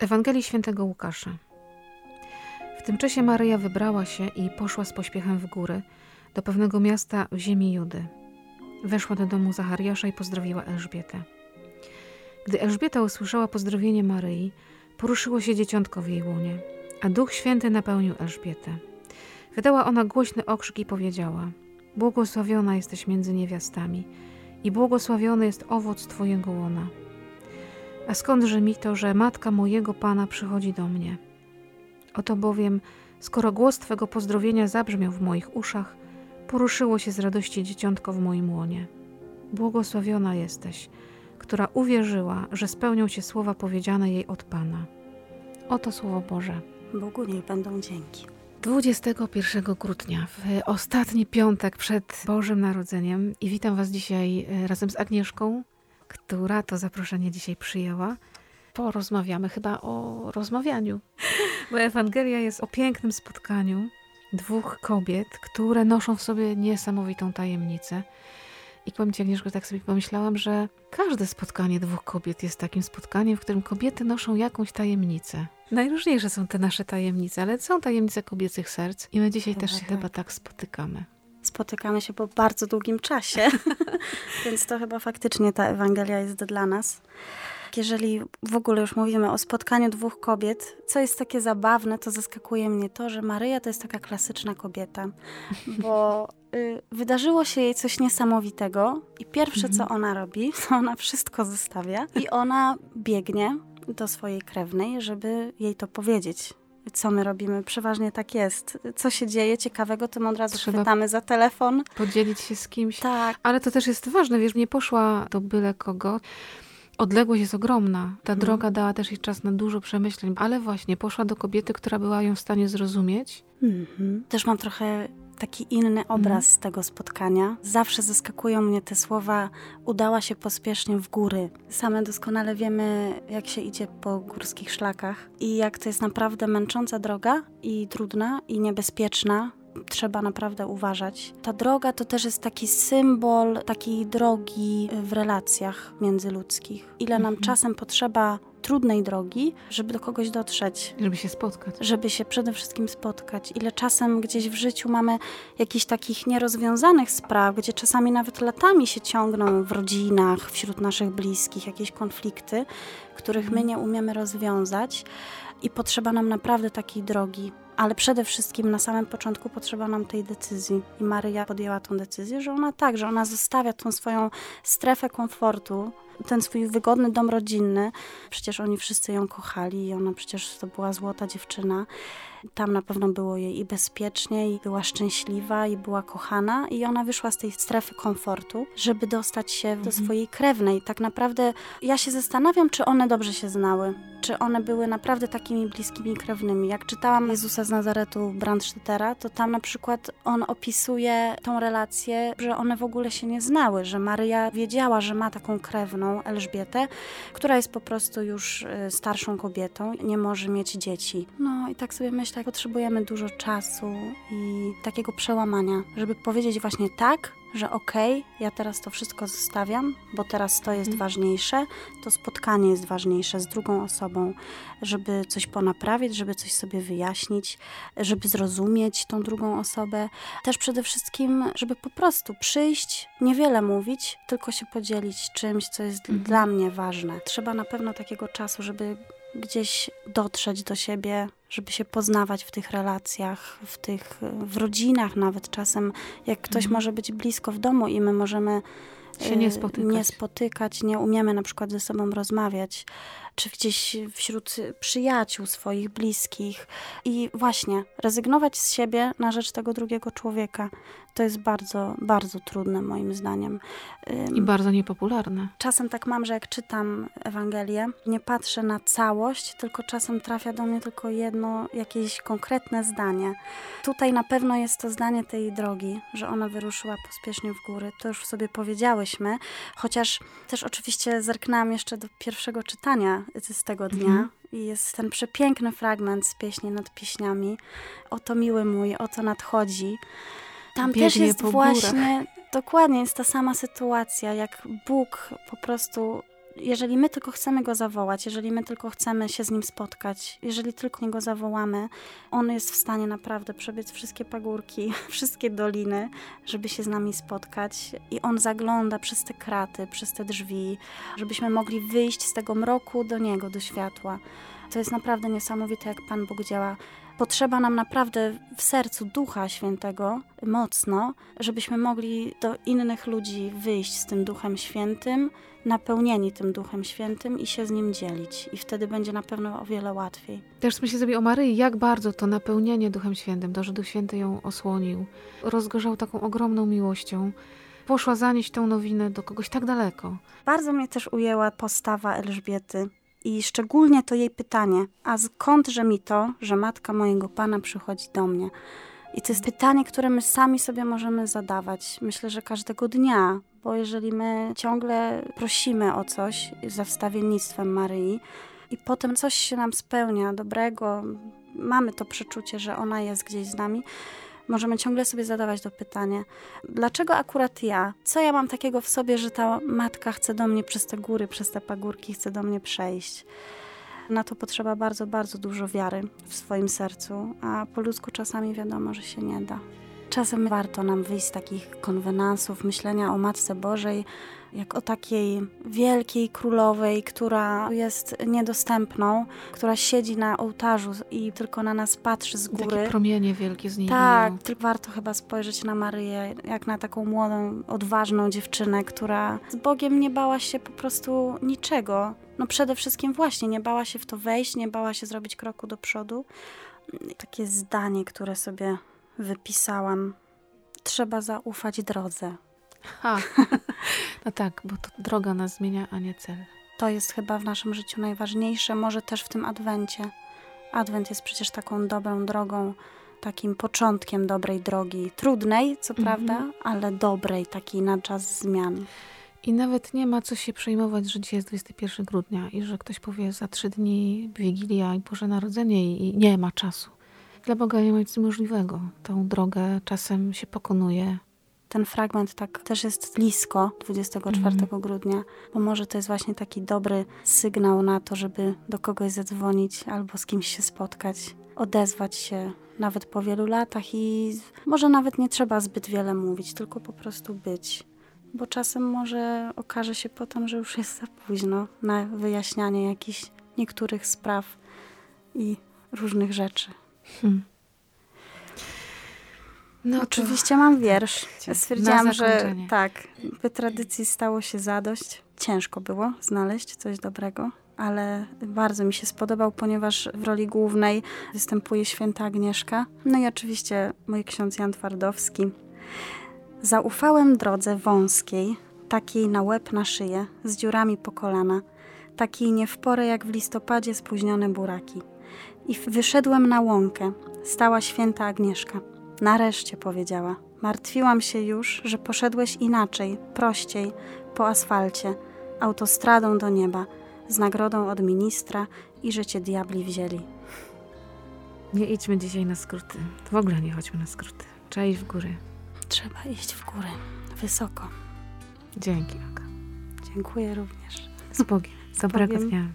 Ewangelii Świętego Łukasza. W tym czasie Maryja wybrała się i poszła z pośpiechem w góry, do pewnego miasta w ziemi Judy. Weszła do domu Zachariasza i pozdrowiła Elżbietę. Gdy Elżbieta usłyszała pozdrowienie Maryi, poruszyło się dzieciątko w jej łonie, a Duch Święty napełnił Elżbietę. Wydała ona głośny okrzyk i powiedziała: Błogosławiona jesteś między niewiastami, i błogosławiony jest owoc Twojego łona. A skądże mi to, że matka mojego Pana przychodzi do mnie? Oto bowiem, skoro głos Twego pozdrowienia zabrzmiał w moich uszach, poruszyło się z radości dzieciątko w moim łonie. Błogosławiona jesteś, która uwierzyła, że spełnią się słowa powiedziane jej od Pana. Oto Słowo Boże. Bogu niech będą dzięki. 21 grudnia, w ostatni piątek przed Bożym Narodzeniem i witam Was dzisiaj e, razem z Agnieszką, która to zaproszenie dzisiaj przyjęła. Porozmawiamy chyba o rozmawianiu, bo Ewangelia jest o pięknym spotkaniu dwóch kobiet, które noszą w sobie niesamowitą tajemnicę. I powiem Ci, Agnieszko, tak sobie pomyślałam, że każde spotkanie dwóch kobiet jest takim spotkaniem, w którym kobiety noszą jakąś tajemnicę. Najróżniejsze są te nasze tajemnice, ale są tajemnice kobiecych serc i my dzisiaj też się chyba tak spotykamy. Spotykamy się po bardzo długim czasie, więc to chyba faktycznie ta Ewangelia jest dla nas. Jeżeli w ogóle już mówimy o spotkaniu dwóch kobiet, co jest takie zabawne, to zaskakuje mnie to, że Maryja to jest taka klasyczna kobieta, bo y, wydarzyło się jej coś niesamowitego i pierwsze, co mhm. ona robi, to ona wszystko zostawia i ona biegnie do swojej krewnej, żeby jej to powiedzieć co my robimy. Przeważnie tak jest. Co się dzieje ciekawego, to my od razu Trzeba chwytamy za telefon. Podzielić się z kimś. Tak. Ale to też jest ważne, wiesz, nie poszła do byle kogo. Odległość jest ogromna. Ta mhm. droga dała też jej czas na dużo przemyśleń, ale właśnie poszła do kobiety, która była ją w stanie zrozumieć. Mhm. Też mam trochę taki inny obraz z tego spotkania. Zawsze zaskakują mnie te słowa udała się pospiesznie w góry. Same doskonale wiemy, jak się idzie po górskich szlakach i jak to jest naprawdę męcząca droga i trudna i niebezpieczna trzeba naprawdę uważać. Ta droga to też jest taki symbol takiej drogi w relacjach międzyludzkich. Ile nam mhm. czasem potrzeba trudnej drogi, żeby do kogoś dotrzeć. Żeby się spotkać. Żeby się przede wszystkim spotkać. Ile czasem gdzieś w życiu mamy jakichś takich nierozwiązanych spraw, gdzie czasami nawet latami się ciągną w rodzinach, wśród naszych bliskich, jakieś konflikty, których my nie umiemy rozwiązać i potrzeba nam naprawdę takiej drogi. Ale przede wszystkim na samym początku potrzeba nam tej decyzji. I Maryja podjęła tą decyzję, że ona tak, że ona zostawia tą swoją strefę komfortu, ten swój wygodny dom rodzinny. Przecież oni wszyscy ją kochali i ona przecież to była złota dziewczyna. Tam na pewno było jej i bezpiecznie, i była szczęśliwa, i była kochana, i ona wyszła z tej strefy komfortu, żeby dostać się do mhm. swojej krewnej. Tak naprawdę ja się zastanawiam, czy one dobrze się znały, czy one były naprawdę takimi bliskimi krewnymi. Jak czytałam Jezusa z Nazaretu Brandstättera, to tam na przykład on opisuje tą relację, że one w ogóle się nie znały, że Maryja wiedziała, że ma taką krewną, Elżbietę, która jest po prostu już y, starszą kobietą, nie może mieć dzieci. No i tak sobie myślę, potrzebujemy dużo czasu i takiego przełamania, żeby powiedzieć właśnie tak, że okej, okay, ja teraz to wszystko zostawiam, bo teraz to jest mhm. ważniejsze, to spotkanie jest ważniejsze z drugą osobą, żeby coś ponaprawić, żeby coś sobie wyjaśnić, żeby zrozumieć tą drugą osobę. Też przede wszystkim, żeby po prostu przyjść, niewiele mówić, tylko się podzielić czymś, co jest mhm. dla mnie ważne. Trzeba na pewno takiego czasu, żeby gdzieś dotrzeć do siebie, żeby się poznawać w tych relacjach, w tych w rodzinach nawet czasem, jak ktoś mhm. może być blisko w domu i my możemy się nie spotykać. nie spotykać, nie umiemy na przykład ze sobą rozmawiać, czy gdzieś wśród przyjaciół swoich, bliskich. I właśnie rezygnować z siebie na rzecz tego drugiego człowieka. To jest bardzo, bardzo trudne moim zdaniem. I bardzo niepopularne. Czasem tak mam, że jak czytam Ewangelię, nie patrzę na całość, tylko czasem trafia do mnie tylko jedno, jakieś konkretne zdanie. Tutaj na pewno jest to zdanie tej drogi, że ona wyruszyła pospiesznie w góry. To już sobie powiedziałyśmy, chociaż też oczywiście zerknęłam jeszcze do pierwszego czytania z tego dnia. Mhm. I jest ten przepiękny fragment z pieśni nad pieśniami. Oto miły mój, oto nadchodzi. Tam Biegnie też jest właśnie, dokładnie jest ta sama sytuacja, jak Bóg po prostu jeżeli my tylko chcemy go zawołać, jeżeli my tylko chcemy się z nim spotkać, jeżeli tylko go zawołamy, on jest w stanie naprawdę przebiec wszystkie pagórki, wszystkie doliny, żeby się z nami spotkać. I on zagląda przez te kraty, przez te drzwi, żebyśmy mogli wyjść z tego mroku do niego, do światła. To jest naprawdę niesamowite, jak Pan Bóg działa potrzeba nam naprawdę w sercu Ducha Świętego mocno, żebyśmy mogli do innych ludzi wyjść z tym Duchem Świętym, napełnieni tym Duchem Świętym i się z nim dzielić. I wtedy będzie na pewno o wiele łatwiej. Też myślę sobie o Maryi, jak bardzo to napełnienie Duchem Świętym, to, że Duch Święty ją osłonił, rozgorzał taką ogromną miłością. Poszła zanieść tę nowinę do kogoś tak daleko. Bardzo mnie też ujęła postawa Elżbiety i szczególnie to jej pytanie, a skądże mi to, że matka mojego Pana przychodzi do mnie? I to jest pytanie, które my sami sobie możemy zadawać. Myślę, że każdego dnia, bo jeżeli my ciągle prosimy o coś za wstawiennictwem Maryi i potem coś się nam spełnia dobrego, mamy to przeczucie, że ona jest gdzieś z nami, możemy ciągle sobie zadawać to pytanie, dlaczego akurat ja? Co ja mam takiego w sobie, że ta matka chce do mnie przez te góry, przez te pagórki, chce do mnie przejść? Na to potrzeba bardzo, bardzo dużo wiary w swoim sercu, a po ludzku czasami wiadomo, że się nie da. Czasem warto nam wyjść z takich konwenansów, myślenia o Matce Bożej, jak o takiej wielkiej królowej, która jest niedostępną, która siedzi na ołtarzu i tylko na nas patrzy z góry. Takie promienie wielkie z niej Tak, tylko warto chyba spojrzeć na Maryję, jak na taką młodą, odważną dziewczynę, która z Bogiem nie bała się po prostu niczego. No przede wszystkim właśnie nie bała się w to wejść, nie bała się zrobić kroku do przodu. Takie zdanie, które sobie wypisałam. Trzeba zaufać drodze. Ha. No tak, bo to droga nas zmienia, a nie cel. To jest chyba w naszym życiu najważniejsze, może też w tym adwencie. Adwent jest przecież taką dobrą drogą, takim początkiem dobrej drogi. Trudnej, co mhm. prawda, ale dobrej, takiej na czas zmian. I nawet nie ma co się przejmować, że dzisiaj jest 21 grudnia i że ktoś powie za trzy dni Wigilia i Boże Narodzenie i nie ma czasu. Dla Boga nie ma nic możliwego. Tą drogę czasem się pokonuje, ten fragment tak też jest blisko 24 mm. grudnia, bo może to jest właśnie taki dobry sygnał na to, żeby do kogoś zadzwonić albo z kimś się spotkać, odezwać się nawet po wielu latach i może nawet nie trzeba zbyt wiele mówić, tylko po prostu być. Bo czasem może okaże się potem, że już jest za późno na wyjaśnianie jakichś niektórych spraw i różnych rzeczy. Hmm. No Oczywiście mam wiersz. Stwierdziłam, że tak, by tradycji stało się zadość. Ciężko było znaleźć coś dobrego, ale bardzo mi się spodobał, ponieważ w roli głównej występuje święta Agnieszka. No i oczywiście mój ksiądz Jan Twardowski. Zaufałem drodze wąskiej, takiej na łeb na szyję, z dziurami po kolana, takiej nie w porę jak w listopadzie spóźnione buraki. I wyszedłem na łąkę, stała święta Agnieszka. Nareszcie powiedziała. Martwiłam się już, że poszedłeś inaczej, prościej, po asfalcie, autostradą do nieba, z nagrodą od ministra i że cię diabli wzięli. Nie idźmy dzisiaj na skróty. W ogóle nie chodźmy na skróty. Trzeba iść w góry. Trzeba iść w górę, wysoko. Dzięki, Aga. Dziękuję również. Z Bogiem. Dobrego dnia.